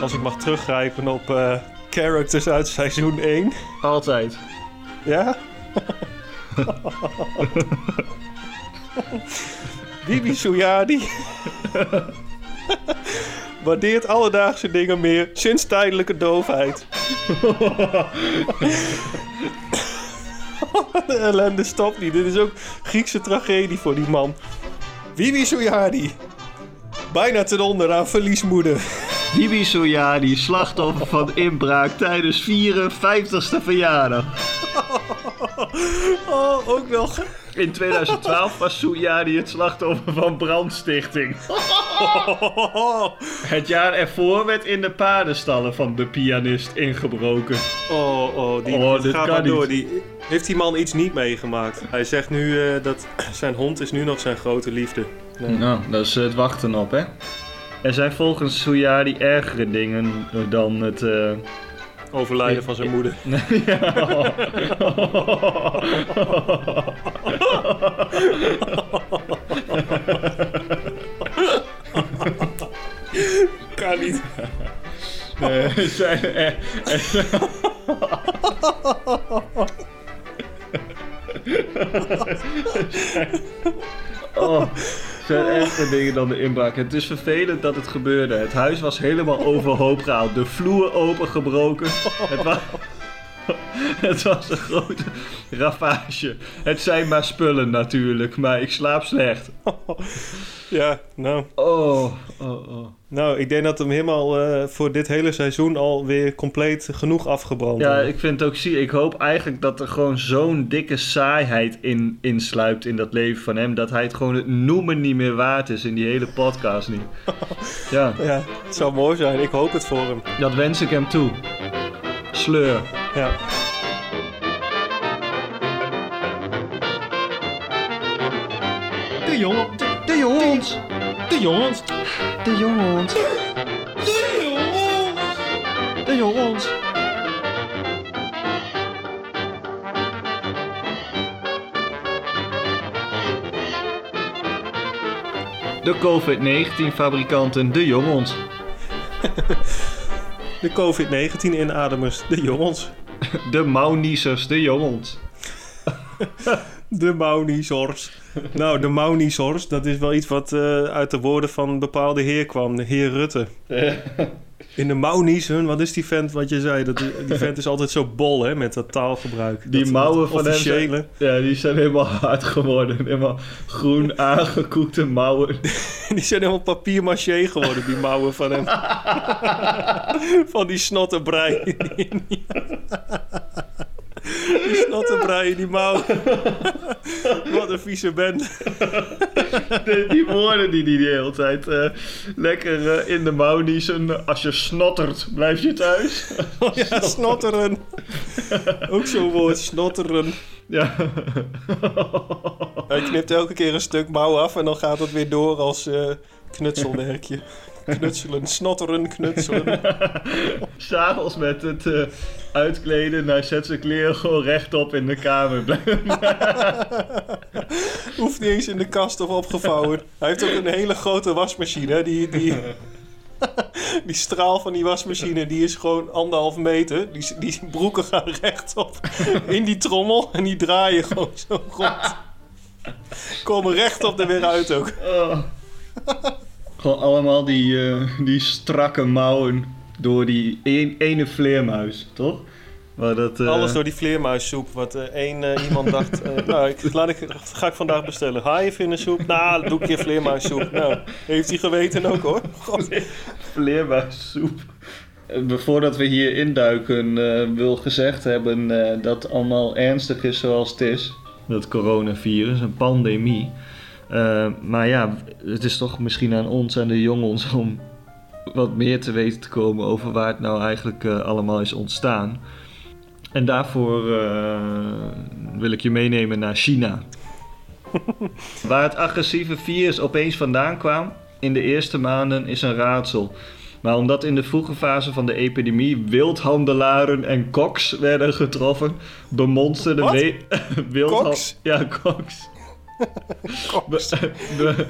Als ik mag teruggrijpen op eh, characters uit seizoen 1. Altijd. Ja? Bibi Suyadi waardeert alledaagse dingen meer sinds tijdelijke doofheid. De ellende stopt niet. Dit is ook Griekse tragedie voor die man. Bibi Suyadi. Bijna ten onder aan verliesmoeder. Bibi Soyadi, slachtoffer van inbraak tijdens 54ste verjaardag. Oh, ook nog. In 2012 was Soyadi het slachtoffer van brandstichting. Het jaar ervoor werd in de paardenstallen van de pianist ingebroken. Oh, oh, die Oh, dit gaat kan maar door. niet. Die, heeft die man iets niet meegemaakt? Hij zegt nu eh, dat zijn hond is nu nog zijn grote liefde. Nee. Nou, dat is het wachten op, hè? Er zijn volgens Soyadi ergere dingen dan het... eh, Overlijden van zijn moeder. Kan niet. Eh, zijn er- Oh, zijn ergere dingen dan de inbraak. Het is vervelend dat het gebeurde. Het huis was helemaal overhoop gehaald. De vloer opengebroken. Het was, het was een grote ravage. Het zijn maar spullen natuurlijk, maar ik slaap slecht. Ja, nou. Oh, oh, oh. Nou, ik denk dat hem helemaal eh, voor dit hele seizoen alweer compleet genoeg afgebrand Ja, ik vind het ook zie. Ik hoop eigenlijk dat er gewoon zo'n dikke saaiheid in, insluipt in dat leven van hem. Dat hij het gewoon het noemen niet meer waard is in die hele podcast niet. Ja, Ja, het zou mooi zijn. Ik hoop het voor hem. dat wens ik hem toe. Sleur. Ja. De jongen. De, de jongens. De jongens. De jongens. De jongens. De COVID-19 fabrikanten De Jongens. De COVID-19 inademers. De jongens. De Mauniezers De Jongens. De Maunizors. nou, de Maunizors, dat is wel iets wat eh, uit de woorden van een bepaalde heer kwam. De heer Rutte. In de Maunizen, wat is die vent wat je zei? Dat, die vent is altijd zo bol hè, met dat taalgebruik. Die dat, mouwen dat van hem. Ja, die zijn helemaal hard geworden. Helemaal groen aangekoekte mouwen. Die zijn helemaal papier-maché geworden, die mouwen van hem. van die snottenbrei. die snottenbrei in die mouwen. Wat een vieze bende. Die, die woorden die die de hele tijd eh, lekker eh, in de mouw niezen. Als je snottert, blijf je thuis. ja, snotteren. Ook zo'n woord, snotteren. ja. Hij knipt elke keer een stuk mouw af en dan gaat het weer door als eh, knutselwerkje. Knutselen, snotteren, knutselen. S'avonds met het uitkleden. Hij zet zijn kleren gewoon rechtop in de kamer. Hoeft niet eens in de kast of opgevouwen. Hij heeft ook een hele grote wasmachine. Die, die, die straal van die wasmachine die is gewoon anderhalf meter. Die, die broeken gaan rechtop in die trommel en die draaien gewoon zo rond. Komen rechtop er weer uit ook. Oh. Gewoon allemaal die, eh, die strakke mouwen door die een- ene vleermuis, toch? Waar dat, eh, Alles door die vleermuissoep. Wat eh, één eh, iemand dacht. eh, nou, ik, laat ik, ga ik vandaag bestellen. Haaienvinnensoep? Nou, doe ik een keer vleermuissoep. Nou, heeft hij geweten ook hoor. God. Vleermuissoep. Voordat we hier induiken, eh, wil gezegd hebben eh, dat het allemaal ernstig is zoals het is. Dat coronavirus, een pandemie. Eh, maar ja, het is toch misschien aan ons en de jongens om wat meer te weten te komen over waar het nou eigenlijk eh, allemaal is ontstaan. En daarvoor eh, wil ik je meenemen naar China. Waar het agressieve virus opeens vandaan kwam in de eerste maanden is een raadsel. Maar omdat in de vroege fase van de epidemie wildhandelaren en koks werden getroffen, bemonsterden Wat? we- wildhan- Koks? Ja, koks. Koks. Be- be-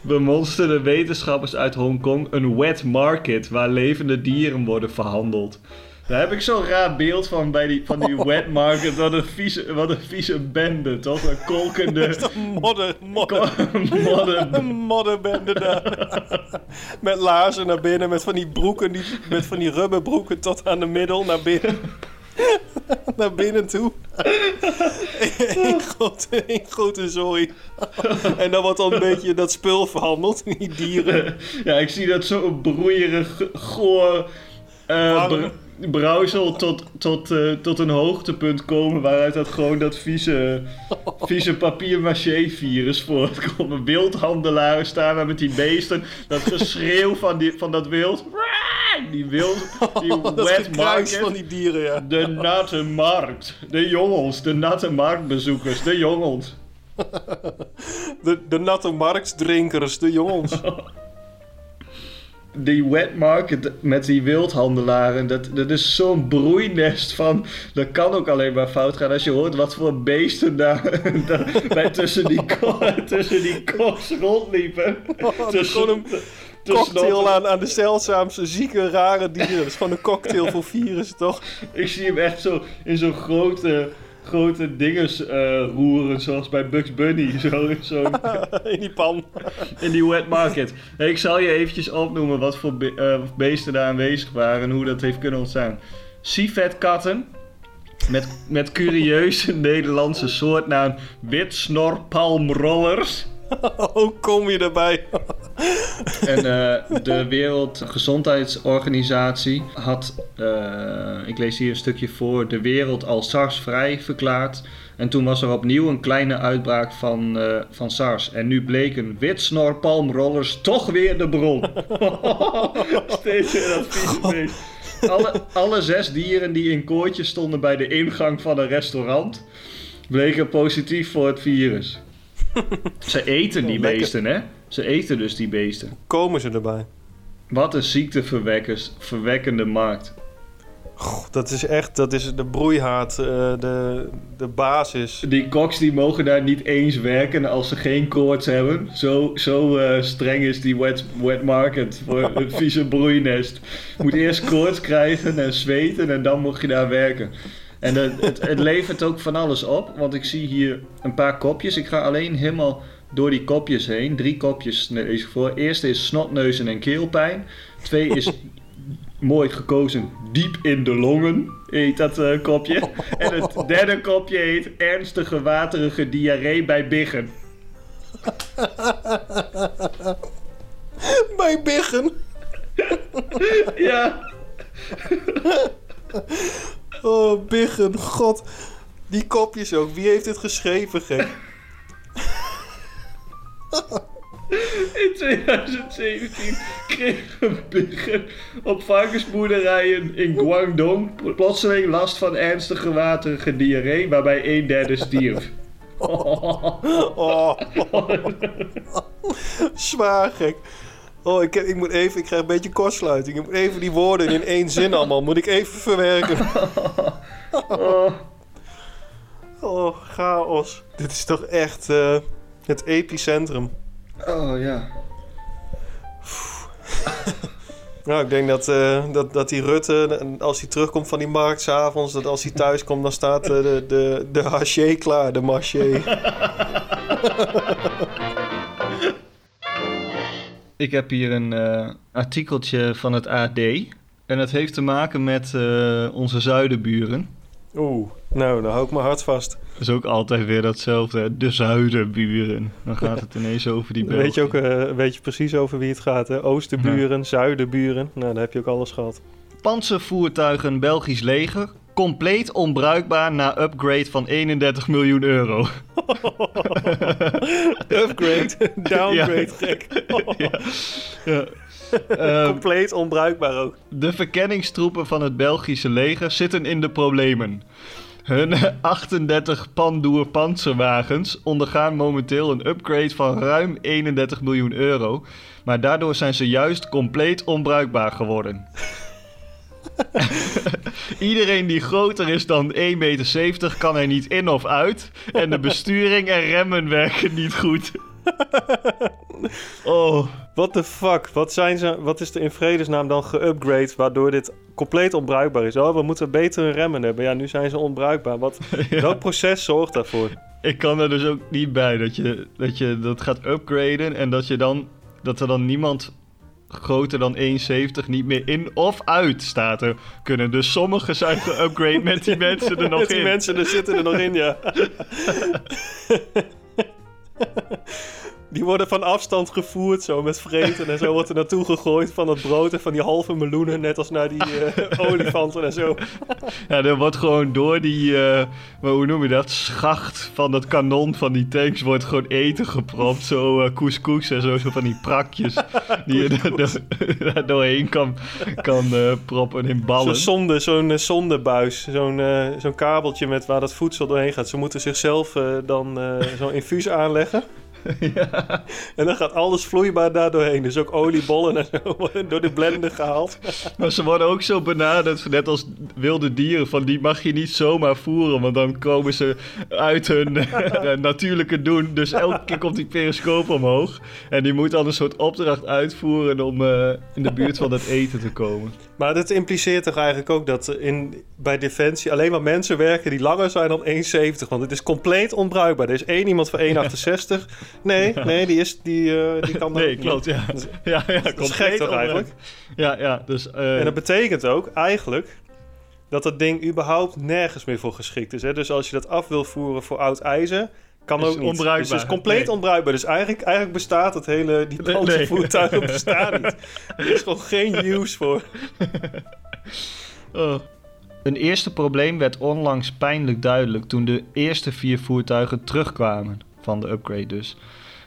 bemonsterden wetenschappers uit Hongkong een wet market waar levende dieren worden verhandeld. Daar heb ik zo'n raar beeld van bij die, van die wet market. Wat een vieze, wat een vieze bende, toch? Een kolkende... Modder, modder. modder. Een modderbende daar. met laarzen naar binnen, met van die broeken, die, met van die rubberbroeken tot aan de middel naar binnen. naar binnen toe. Eén grote, één grote zooi. en dan wordt dan een beetje dat spul verhandeld, die dieren. Ja, ik zie dat zo'n broeierig, goor... eh, br- brouwsel tot, tot, eh, tot een hoogtepunt komen waaruit dat gewoon dat vieze, vieze papier-maché-virus voortkomt. Wildhandelaren staan daar met die beesten, dat geschreeuw van, die, van dat wild. Die wild, die dat wet market. van die dieren, ja. De natte markt. De jongens, de natte marktbezoekers, de jongens. De, de natte marktdrinkers, de jongens. Die wet market met die wildhandelaren, dat, dat is zo'n broeinest van... Dat kan ook alleen maar fout gaan als je hoort wat voor beesten daar, daar bij tussen die, tussen die rondliepen. Gewoon een cocktail aan, aan de zeldzaamste, zieke, rare dieren. Dat is gewoon een cocktail voor virussen, toch? Ik zie hem echt zo in zo'n grote, grote dinges eh, roeren, zoals bij Bugs Bunny. Zo, zo In die pan. in die wet market. Hey, ik zal je eventjes opnoemen wat voor be- eh, beesten daar aanwezig waren en hoe dat heeft kunnen ontstaan. Civetkatten. Met, met curieuze Nederlandse soortnaam witsnorpalmrollers. Hoe kom je erbij? En eh, de Wereldgezondheidsorganisatie had, eh, ik lees hier een stukje voor, de wereld als SARS-vrij verklaard. En toen was er opnieuw een kleine uitbraak van, eh, van SARS. En nu bleken witsnorpalmrollers toch weer de bron. Steeds weer dat vieze beest. Alle, alle zes dieren die in kooitjes stonden bij de ingang van een restaurant... bleken positief voor het virus. Ze eten die lekker. beesten, hè? Ze eten dus die beesten. Komen ze erbij? Wat een ziekteverwekkers, verwekkende markt. Goh, dat is echt, dat is de broeihaard, eh, de, de basis. Die koks die mogen daar niet eens werken als ze geen koorts hebben. Zo, zo eh, streng is die wet, wet market voor het vieze broeinest. Je moet eerst koorts krijgen en zweten en dan mag je daar werken. En het, het, het levert ook van alles op, want ik zie hier een paar kopjes. Ik ga alleen helemaal door die kopjes heen. Drie kopjes lees ik voor. Eerste is snotneuzen en keelpijn. Twee is mooi gekozen diep in de longen, heet dat eh, kopje. En het derde kopje heet ernstige waterige diarree bij biggen. Bij Biggen. Ja, Oh, Biggen, god. Die kopjes ook. Wie heeft dit geschreven, gek? in 2017 kregen biggen op varkensboerderijen in Guangdong plotseling last van ernstige waterige diarree, waarbij een derde stierf. Oh. Zwaar gek. Oh, ik, ik moet even, ik krijg een beetje kortsluiting. Ik moet even die woorden in één zin allemaal, moet ik even verwerken. Oh. Oh, chaos. Dit is toch echt eh, het epicentrum. Oh ja. Nou, ik denk dat, eh, dat, dat die Rutte, als hij terugkomt van die markt s'avonds, dat als hij thuis komt, dan staat eh, de, de, de haché klaar, de marché. Ik heb hier een eh, artikeltje van het AD. En dat heeft te maken met eh, onze zuidenburen. Oeh, nou, dan hou ik mijn hart vast. Dat is ook altijd weer datzelfde. hè. De zuidenburen. Dan gaat het ineens over die Dan weet je ook Belgen. eh, weet je precies over wie het gaat, hè? Oosterburen, zuidenburen. Nou, dan heb je ook alles gehad. Panzervoertuigen Belgisch leger. Compleet onbruikbaar na upgrade van 31 miljoen euro. Upgrade, downgrade, Ja. gek. ja. Ja. Ehm, Compleet onbruikbaar ook. De verkenningstroepen van het Belgische leger zitten in de problemen. Hun 38 Pandoer panzerwagens ondergaan momenteel een upgrade van ruim 31 miljoen euro. Maar daardoor zijn ze juist compleet onbruikbaar geworden. Iedereen die groter is dan 1,70 meter kan er niet in of uit. En de besturing en remmen werken niet goed. Oh, What the fuck? Wat, zijn ze, wat is er in vredesnaam dan geupgrade waardoor dit compleet onbruikbaar is? Oh, we moeten betere remmen hebben. Ja, nu zijn ze onbruikbaar. Wat, ja. Welk proces zorgt daarvoor? Ik kan er dus ook niet bij dat je dat, je dat gaat upgraden en dat, je dan, dat er dan niemand groter dan 1,70 niet meer in of uit staat er kunnen. Dus sommigen zijn geupgrade met die mensen er nog Met die in. mensen er zitten er nog in, ja. Die worden van afstand gevoerd, zo met vreten en zo wordt er naartoe gegooid van dat brood en van die halve meloenen, net als naar die eh, olifanten en zo. Ja, er wordt gewoon door die, maar hoe noem je dat, schacht van dat kanon van die tanks wordt gewoon eten gepropt. Zo eh couscous en zo, zo van die prakjes die je er daar doorheen kan, kan proppen in Zo'n ballen. zonde, zo'n zondebuis, zo'n zo'n kabeltje met waar dat voedsel doorheen gaat. Ze moeten zichzelf dan zo'n infuus aanleggen. ja. En dan gaat alles vloeibaar daar doorheen. Dus ook oliebollen en zo worden door de blender gehaald. Maar ze worden ook zo benaderd, net als wilde dieren, van die mag je niet zomaar voeren, want dan komen ze uit hun eh, natuurlijke doen. Dus elke keer komt die periscoop omhoog en die moet dan een soort opdracht uitvoeren om eh, in de buurt van het eten te komen. Maar dat impliceert toch eigenlijk ook dat in, bij Defensie alleen maar mensen werken die langer zijn dan 1,70. Want het is compleet onbruikbaar. Er is één iemand van 1,68. Nee, nee, die, is, die, eh, die kan dat Nee, klopt, ja. Ja, ja, Dat is gek toch eigenlijk? Ja, ja, dus... eh, En dat betekent ook eigenlijk dat dat ding überhaupt nergens meer voor geschikt is. Hè? Dus als je dat af wil voeren voor oud ijzer, kan Is ook niet. onbruikbaar. Dus het is compleet Nee. onbruikbaar. Dus eigenlijk, eigenlijk bestaat het hele, die Nee, panzervoertuigen nee. bestaan niet. Er is gewoon geen use voor. Oh. Een eerste probleem werd onlangs pijnlijk duidelijk toen de eerste vier voertuigen terugkwamen van de upgrade dus.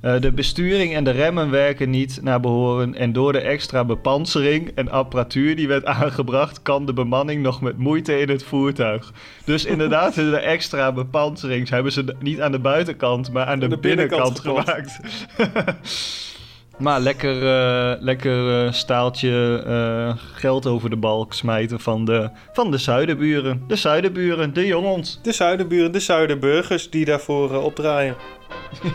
Eh, de besturing en de remmen werken niet naar behoren en door de extra bepansering en apparatuur die werd aangebracht kan de bemanning nog met moeite in het voertuig. Dus inderdaad de extra bepansering hebben ze niet aan de buitenkant maar aan de, de binnenkant binnenkant, gemaakt. Maar lekker, eh, lekker eh, staaltje eh, geld over de balk smijten van de, van de zuidenburen. De zuidenburen, de jongens. De zuidenburen, de zuidenburgers die daarvoor opdraaien.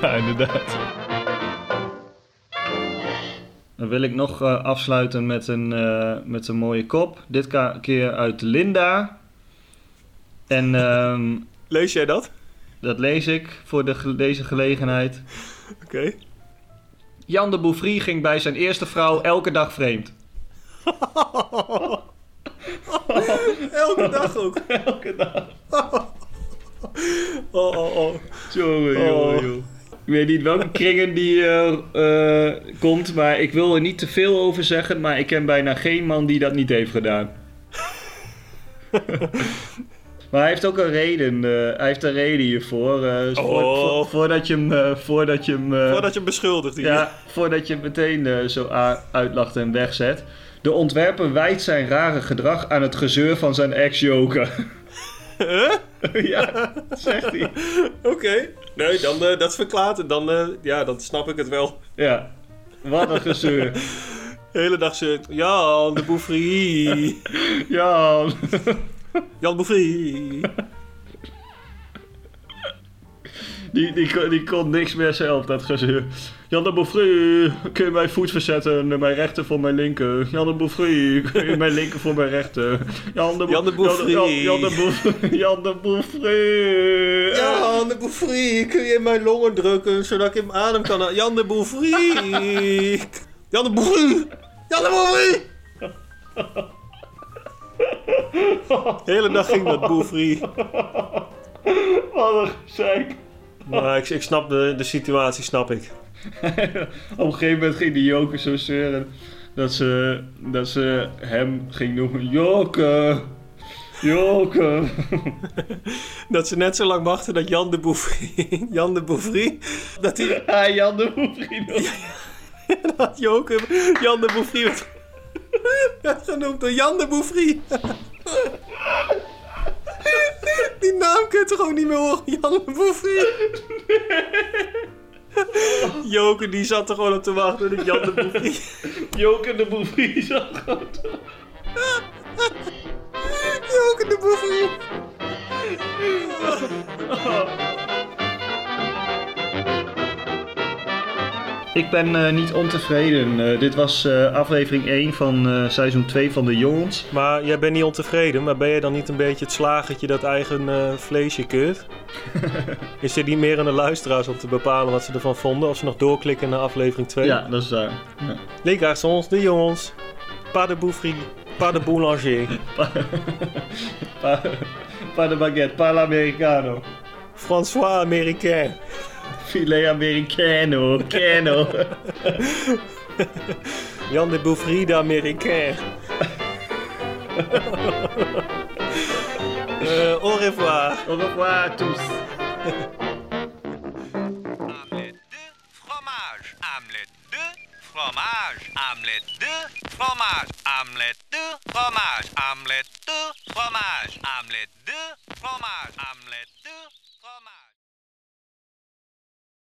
ja, inderdaad. Dan wil ik nog afsluiten met een, met een mooie kop. Dit keer uit Linda. En ehm, Lees jij dat? Dat lees ik voor de, deze gelegenheid. Oké. Jan de Bouffry ging bij zijn eerste vrouw elke dag vreemd. Elke dag ook. Elke dag. Oh, oh, oh. Jongen, Oh. jongen. Ik weet niet welke kringen die eh, eh, komt, maar ik wil er niet te veel over zeggen. Maar ik ken bijna geen man die dat niet heeft gedaan. Maar hij heeft ook een reden. eh, hij heeft een reden hiervoor. eh, dus voor- Oh. voor- voordat je hem. eh, voordat je hem Voordat je hem beschuldigt hier. ja, voordat je hem meteen zo uitlacht en wegzet. De ontwerper wijt zijn rare gedrag aan het gezeur van zijn ex-joker. Huh? ja, zegt hij. Oké. Nee, dan, dat verklaart het. Dan, ja, dan snap ik het wel. Ja, wat een gezeur. De hele dag zit Jan de Bouffry. Ja, Jan Bouffry. die, die, kon- die kon niks meer zelf, dat gezeur. Jan de Bouffry, kun je mijn voet verzetten? Mijn rechter voor mijn linker. Jan de Bouffry, kun je mijn linker voor mijn rechter? Jan de, Jan de Bouffry. Jan, Jan de Bouffry. Jan de Bouffry. Jan de Bouffry, kun je in mijn longen drukken zodat ik hem adem kan halen? Jan de Bouffry. Jan de Bouffry. Jan de Bouffry. De hele dag ging dat Bouffry. Wat een gezeik. Maar ik, ik snap de, de situatie, snap ik. Op een gegeven moment ging die joker zo zeuren dat ze, dat ze hem ging noemen Joker. Joker. Dat ze net zo lang wachten dat Jan de Bouffry, Jan de Bouffry, dat hij Ah, Jan de nog. dat Joker Jan de Bouffry werd, genoemd door Jan de Bouffry. Die naam kun je toch ook niet meer horen, Jan de Bouffry. Joker die zat er gewoon op te wachten dat Jan de Bouffry. Joker de Bouffry zag het. Joker de Bouffry. Ik ben eh, niet ontevreden. Eh, dit was eh, aflevering 1 van seizoen 2 van de Jongens. Maar jij bent niet ontevreden, maar ben je dan niet een beetje het slagertje dat eigen vleesje keurt? is dit niet meer aan de luisteraars om te bepalen wat ze ervan vonden? Of ze nog doorklikken naar aflevering 2? Ja, dat is daar. Ja. Garçons, de jongens. Pas de boufferie, pas de boulanger. Pa- Pas de baguette, pas l'americano. François américain. filet americano, cano. Jan de Bouvry américain. Euh, au revoir. Au revoir à tous. Hamlet de fromage. Hamlet de fromage. Hamlet de fromage. Hamlet de fromage. Hamlet de fromage. Hamlet de fromage. De fromage.